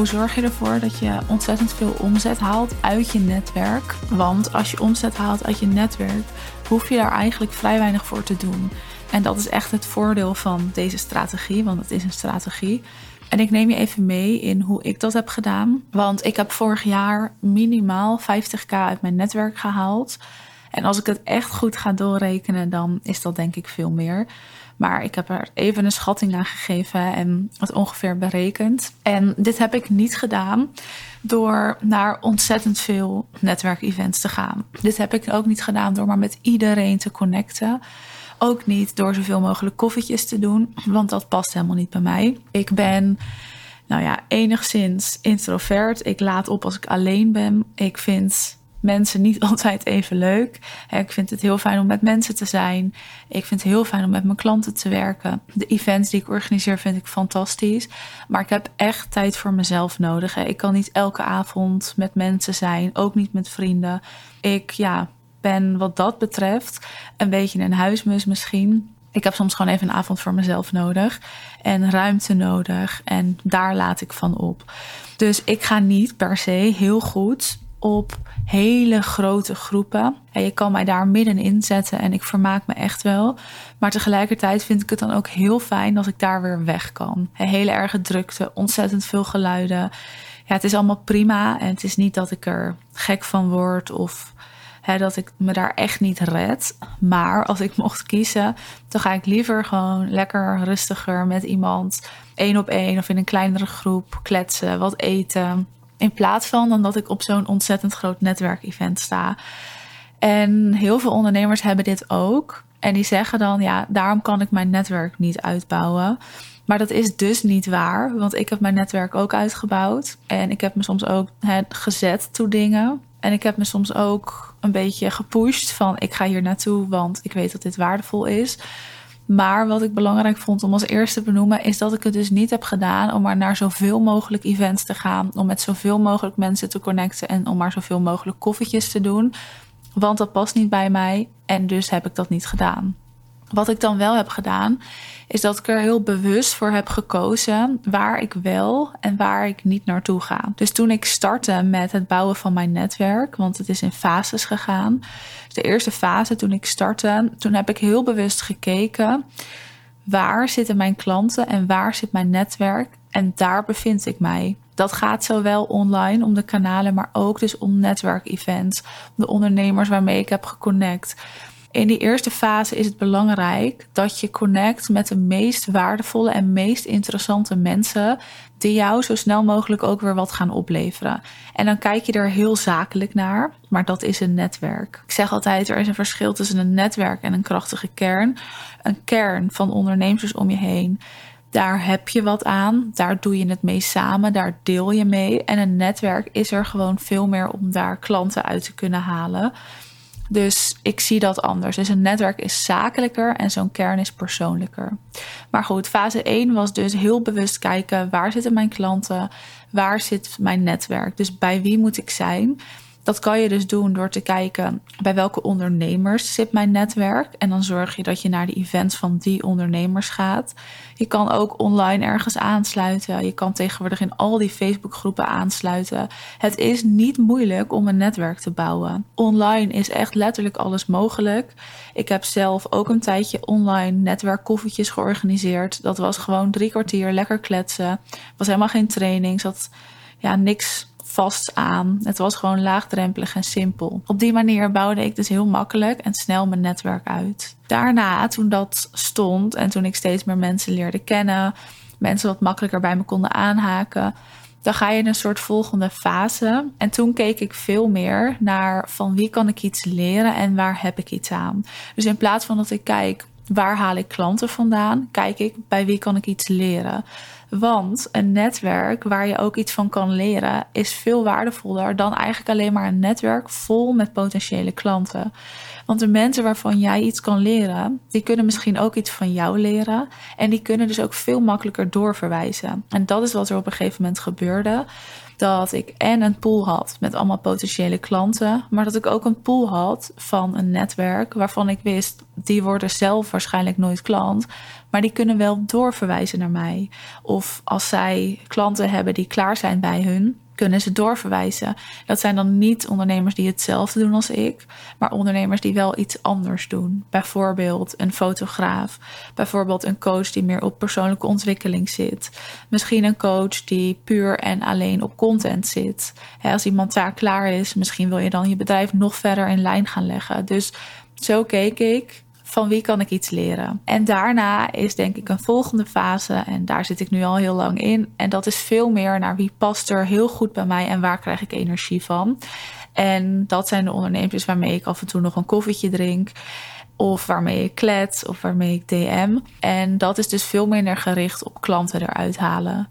Hoe zorg je ervoor dat je ontzettend veel omzet haalt uit je netwerk? Want als je omzet haalt uit je netwerk, hoef je daar eigenlijk vrij weinig voor te doen. En dat is echt het voordeel van deze strategie, want het is een strategie. En ik neem je even mee in hoe ik dat heb gedaan. Want ik heb vorig jaar minimaal 50k uit mijn netwerk gehaald. En als ik het echt goed ga doorrekenen, dan is dat denk ik veel meer. Maar ik heb er even een schatting aan gegeven en het ongeveer berekend. En dit heb ik niet gedaan door naar ontzettend veel netwerkevents te gaan. Dit heb ik ook niet gedaan door maar met iedereen te connecten. Ook niet door zoveel mogelijk koffietjes te doen, want dat past helemaal niet bij mij. Ik ben, nou ja, enigszins introvert. Ik laat op als ik alleen ben. Ik vind mensen niet altijd even leuk. Ik vind het heel fijn om met mensen te zijn. Ik vind het heel fijn om met mijn klanten te werken. De events die ik organiseer vind ik fantastisch. Maar ik heb echt tijd voor mezelf nodig. Ik kan niet elke avond met mensen zijn, ook niet met vrienden. Ik ja, ben wat dat betreft een beetje een huismus misschien. Ik heb soms gewoon even een avond voor mezelf nodig en ruimte nodig en daar laat ik van op. Dus ik ga niet per se heel goed op hele grote groepen. En je kan mij daar middenin zetten en ik vermaak me echt wel. Maar tegelijkertijd vind ik het dan ook heel fijn als ik daar weer weg kan. Hele erge drukte, ontzettend veel geluiden. Ja, het is allemaal prima en het is niet dat ik er gek van word of hè, dat ik me daar echt niet red. Maar als ik mocht kiezen, dan ga ik liever gewoon lekker rustiger met iemand één op één of in een kleinere groep kletsen, wat eten. In plaats van dan dat ik op zo'n ontzettend groot netwerkevent sta. En heel veel ondernemers hebben dit ook. En die zeggen dan, ja, daarom kan ik mijn netwerk niet uitbouwen. Maar dat is dus niet waar, want ik heb mijn netwerk ook uitgebouwd. En ik heb me soms ook gezet toe dingen. En ik heb me soms ook een beetje gepusht van ik ga hier naartoe, want ik weet dat dit waardevol is. Maar wat ik belangrijk vond om als eerste te benoemen, is dat ik het dus niet heb gedaan om maar naar zoveel mogelijk events te gaan. Om met zoveel mogelijk mensen te connecten en om maar zoveel mogelijk koffietjes te doen. Want dat past niet bij mij en dus heb ik dat niet gedaan. Wat ik dan wel heb gedaan, is dat ik er heel bewust voor heb gekozen waar ik wel en waar ik niet naartoe ga. Dus toen ik startte met het bouwen van mijn netwerk, want het is in fases gegaan. De eerste fase toen ik startte, toen heb ik heel bewust gekeken waar zitten mijn klanten en waar zit mijn netwerk en daar bevind ik mij. Dat gaat zowel online om de kanalen, maar ook dus om netwerkevents, de ondernemers waarmee ik heb geconnect. In die eerste fase is het belangrijk dat je connect met de meest waardevolle en meest interessante mensen die jou zo snel mogelijk ook weer wat gaan opleveren. En dan kijk je er heel zakelijk naar, maar dat is een netwerk. Ik zeg altijd, er is een verschil tussen een netwerk en een krachtige kern. Een kern van ondernemers om je heen. Daar heb je wat aan, daar doe je het mee samen, daar deel je mee. En een netwerk is er gewoon veel meer om daar klanten uit te kunnen halen. Dus ik zie dat anders. Dus een netwerk is zakelijker en zo'n kern is persoonlijker. Maar goed, fase 1 was dus heel bewust kijken waar zitten mijn klanten, waar zit mijn netwerk. Dus bij wie moet ik zijn? Dat kan je dus doen door te kijken bij welke ondernemers zit mijn netwerk. En dan zorg je dat je naar de events van die ondernemers gaat. Je kan ook online ergens aansluiten. Je kan tegenwoordig in al die Facebookgroepen aansluiten. Het is niet moeilijk om een netwerk te bouwen. Online is echt letterlijk alles mogelijk. Ik heb zelf ook een tijdje online netwerkkoffietjes georganiseerd. Dat was gewoon drie kwartier lekker kletsen. Was helemaal geen training. Zat ja, niks vast aan. Het was gewoon laagdrempelig en simpel. Op die manier bouwde ik dus heel makkelijk en snel mijn netwerk uit. Daarna, toen dat stond en toen ik steeds meer mensen leerde kennen, mensen wat makkelijker bij me konden aanhaken, dan ga je in een soort volgende fase. En toen keek ik veel meer naar van wie kan ik iets leren en waar heb ik iets aan. Dus in plaats van dat ik kijk waar haal ik klanten vandaan, kijk ik bij wie kan ik iets leren. Want een netwerk waar je ook iets van kan leren is veel waardevoller dan eigenlijk alleen maar een netwerk vol met potentiële klanten. Want de mensen waarvan jij iets kan leren, die kunnen misschien ook iets van jou leren. En die kunnen dus ook veel makkelijker doorverwijzen. En dat is wat er op een gegeven moment gebeurde. Dat ik en een pool had met allemaal potentiële klanten, maar dat ik ook een pool had van een netwerk waarvan ik wist, die worden zelf waarschijnlijk nooit klant, maar die kunnen wel doorverwijzen naar mij. Of als zij klanten hebben die klaar zijn bij hun, kunnen ze doorverwijzen. Dat zijn dan niet ondernemers die hetzelfde doen als ik, maar ondernemers die wel iets anders doen. Bijvoorbeeld een fotograaf, bijvoorbeeld een coach die meer op persoonlijke ontwikkeling zit. Misschien een coach die puur en alleen op content zit. Als iemand daar klaar is, misschien wil je dan je bedrijf nog verder in lijn gaan leggen. Dus zo keek ik van wie kan ik iets leren? En daarna is denk ik een volgende fase, en daar zit ik nu al heel lang in. En dat is veel meer naar wie past er heel goed bij mij en waar krijg ik energie van. En dat zijn de ondernemers waarmee ik af en toe nog een koffietje drink. Of waarmee ik klets, of waarmee ik DM. En dat is dus veel minder gericht op klanten eruit halen.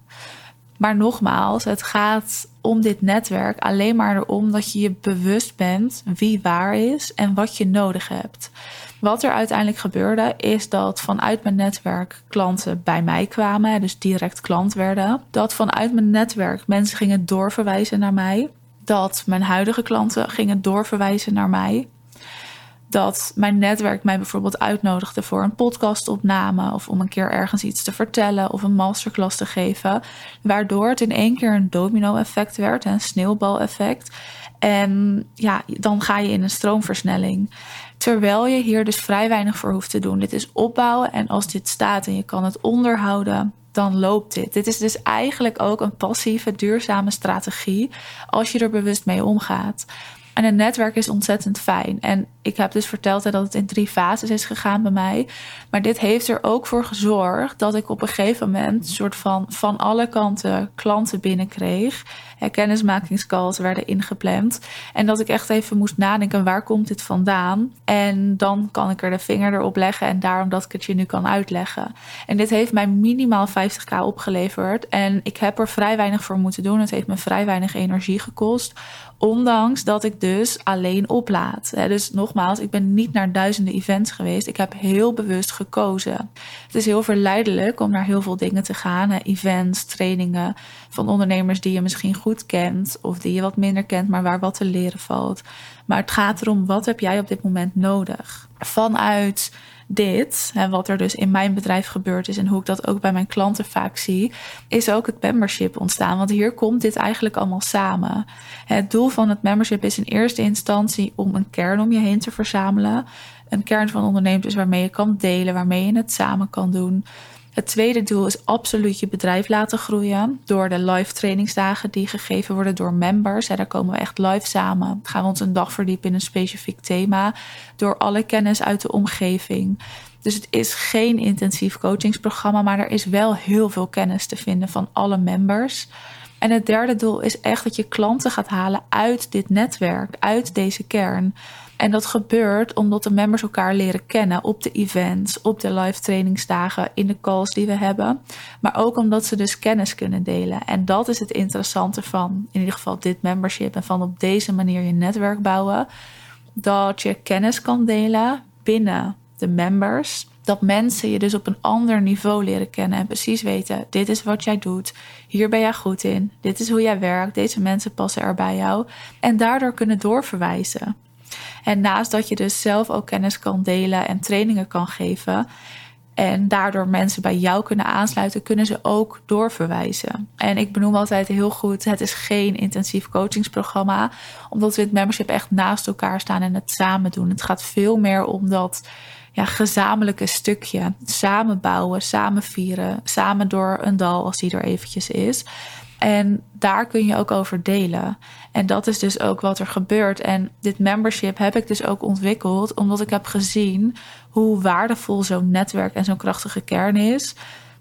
Maar nogmaals, het gaat om dit netwerk alleen maar erom dat je je bewust bent wie waar is en wat je nodig hebt. Wat er uiteindelijk gebeurde, is dat vanuit mijn netwerk klanten bij mij kwamen, dus direct klant werden. Dat vanuit mijn netwerk mensen gingen doorverwijzen naar mij. Dat mijn huidige klanten gingen doorverwijzen naar mij. Dat mijn netwerk mij bijvoorbeeld uitnodigde voor een podcastopname of om een keer ergens iets te vertellen of een masterclass te geven. Waardoor het in één keer een domino-effect werd, een sneeuwbaleffect. En ja, dan ga je in een stroomversnelling. Terwijl je hier dus vrij weinig voor hoeft te doen. Dit is opbouwen en als dit staat en je kan het onderhouden, dan loopt dit. Dit is dus eigenlijk ook een passieve, duurzame strategie als je er bewust mee omgaat. En een netwerk is ontzettend fijn. En ik heb dus verteld dat het in drie fases is gegaan bij mij. Maar dit heeft er ook voor gezorgd dat ik op een gegeven moment soort van van alle kanten klanten binnenkreeg. Kennismakingscalls werden ingepland. En dat ik echt even moest nadenken, waar komt dit vandaan? En dan kan ik er de vinger erop leggen en daarom dat ik het je nu kan uitleggen. En dit heeft mij minimaal 50k opgeleverd. En ik heb er vrij weinig voor moeten doen. Het heeft me vrij weinig energie gekost Ondanks dat ik dus alleen oplaad. Dus nogmaals, ik ben niet naar duizenden events geweest. Ik heb heel bewust gekozen. Het is heel verleidelijk om naar heel veel dingen te gaan. Events, trainingen van ondernemers die je misschien goed kent. Of die je wat minder kent, maar waar wat te leren valt. Maar het gaat erom, wat heb jij op dit moment nodig? Vanuit dit, en wat er dus in mijn bedrijf gebeurd is en hoe ik dat ook bij mijn klanten vaak zie, is ook het membership ontstaan. Want hier komt dit eigenlijk allemaal samen. Het doel van het membership is in eerste instantie om een kern om je heen te verzamelen. Een kern van ondernemers waarmee je kan delen, waarmee je het samen kan doen. Het tweede doel is absoluut je bedrijf laten groeien door de live trainingsdagen die gegeven worden door members. daar komen we echt live samen. Gaan we ons een dag verdiepen in een specifiek thema door alle kennis uit de omgeving. Dus het is geen intensief coachingsprogramma, maar er is wel heel veel kennis te vinden van alle members. En het derde doel is echt dat je klanten gaat halen uit dit netwerk, uit deze kern. En dat gebeurt omdat de members elkaar leren kennen op de events, op de live trainingsdagen, in de calls die we hebben. Maar ook omdat ze dus kennis kunnen delen. En dat is het interessante van in ieder geval dit membership en van op deze manier je netwerk bouwen. Dat je kennis kan delen binnen de members. Dat mensen je dus op een ander niveau leren kennen en precies weten: dit is wat jij doet, hier ben jij goed in, dit is hoe jij werkt, deze mensen passen er bij jou. En daardoor kunnen doorverwijzen. En naast dat je dus zelf ook kennis kan delen en trainingen kan geven. En daardoor mensen bij jou kunnen aansluiten, kunnen ze ook doorverwijzen. En ik benoem altijd heel goed: het is geen intensief coachingsprogramma, omdat we het membership echt naast elkaar staan en het samen doen. Het gaat veel meer om dat ja, gezamenlijke stukje. Samen bouwen, samen vieren, samen door een dal als die er eventjes is. En daar kun je ook over delen. En dat is dus ook wat er gebeurt. En dit membership heb ik dus ook ontwikkeld omdat ik heb gezien hoe waardevol zo'n netwerk en zo'n krachtige kern is.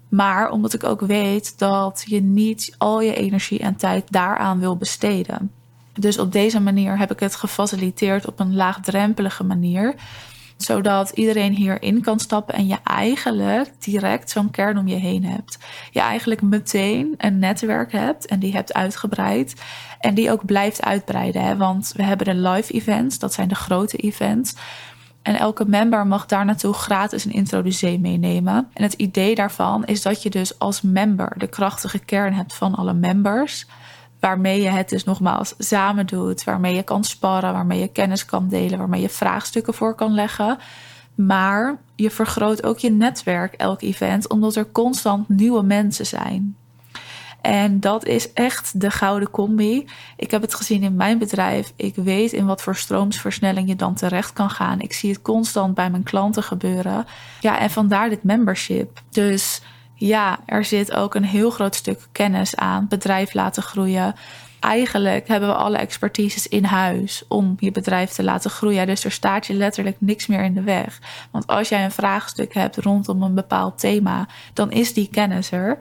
Maar omdat ik ook weet dat je niet al je energie en tijd daaraan wil besteden. Dus op deze manier heb ik het gefaciliteerd op een laagdrempelige manier zodat iedereen hierin kan stappen en je eigenlijk direct zo'n kern om je heen hebt. Je eigenlijk meteen een netwerk hebt en die hebt uitgebreid. En die ook blijft uitbreiden. Hè? Want we hebben de live events, dat zijn de grote events. En elke member mag daar naartoe gratis een introducee meenemen. En het idee daarvan is dat je dus als member de krachtige kern hebt van alle members waarmee je het dus nogmaals samen doet, waarmee je kan sparren, waarmee je kennis kan delen, waarmee je vraagstukken voor kan leggen. Maar je vergroot ook je netwerk elk event, omdat er constant nieuwe mensen zijn. En dat is echt de gouden combi. Ik heb het gezien in mijn bedrijf. Ik weet in wat voor stroomsversnelling je dan terecht kan gaan. Ik zie het constant bij mijn klanten gebeuren. Ja, en vandaar dit membership. Dus ja, er zit ook een heel groot stuk kennis aan. Bedrijf laten groeien. Eigenlijk hebben we alle expertises in huis om je bedrijf te laten groeien. Dus er staat je letterlijk niks meer in de weg. Want als jij een vraagstuk hebt rondom een bepaald thema, dan is die kennis er.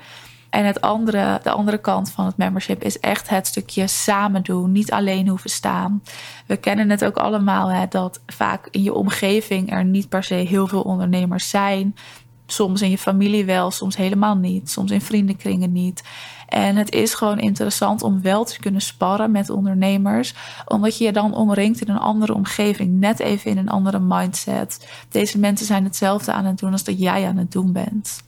En het andere, de andere kant van het membership is echt het stukje samen doen, niet alleen hoeven staan. We kennen het ook allemaal, hè, dat vaak in je omgeving er niet per se heel veel ondernemers zijn. Soms in je familie wel, soms helemaal niet. Soms in vriendenkringen niet. En het is gewoon interessant om wel te kunnen sparren met ondernemers, omdat je je dan omringt in een andere omgeving, net even in een andere mindset. Deze mensen zijn hetzelfde aan het doen als dat jij aan het doen bent.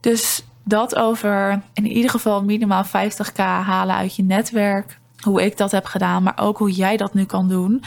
Dus dat over in ieder geval minimaal 50k halen uit je netwerk. Hoe ik dat heb gedaan, maar ook hoe jij dat nu kan doen.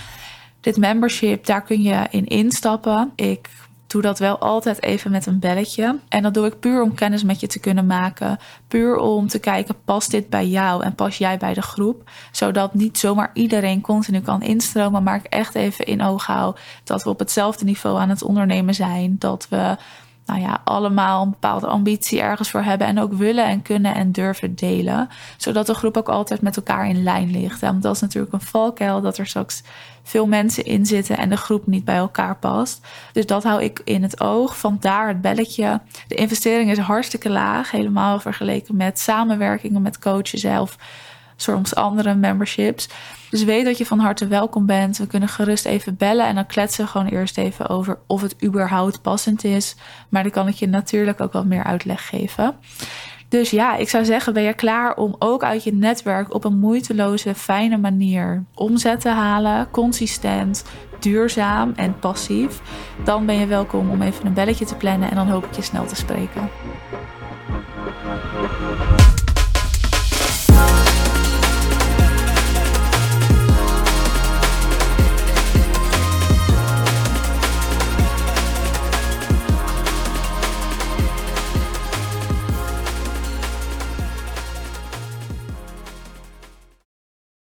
Dit membership, daar kun je in instappen. Ik doe dat wel altijd even met een belletje. En dat doe ik puur om kennis met je te kunnen maken. Puur om te kijken, past dit bij jou en pas jij bij de groep? Zodat niet zomaar iedereen continu kan instromen, maar ik echt even in oog hou dat we op hetzelfde niveau aan het ondernemen zijn. Dat we nou ja, allemaal een bepaalde ambitie ergens voor hebben en ook willen en kunnen en durven delen. Zodat de groep ook altijd met elkaar in lijn ligt. Want dat is natuurlijk een valkuil dat er straks veel mensen in zitten en de groep niet bij elkaar past. Dus dat hou ik in het oog. Vandaar het belletje. De investering is hartstikke laag, helemaal vergeleken met samenwerkingen met coaches zelf soms andere memberships. Dus weet dat je van harte welkom bent. We kunnen gerust even bellen en dan kletsen we gewoon eerst even over of het überhaupt passend is. Maar dan kan ik je natuurlijk ook wat meer uitleg geven. Dus ja, ik zou zeggen, ben je klaar om ook uit je netwerk op een moeiteloze, fijne manier omzet te halen, consistent, duurzaam en passief? Dan ben je welkom om even een belletje te plannen en dan hoop ik je snel te spreken.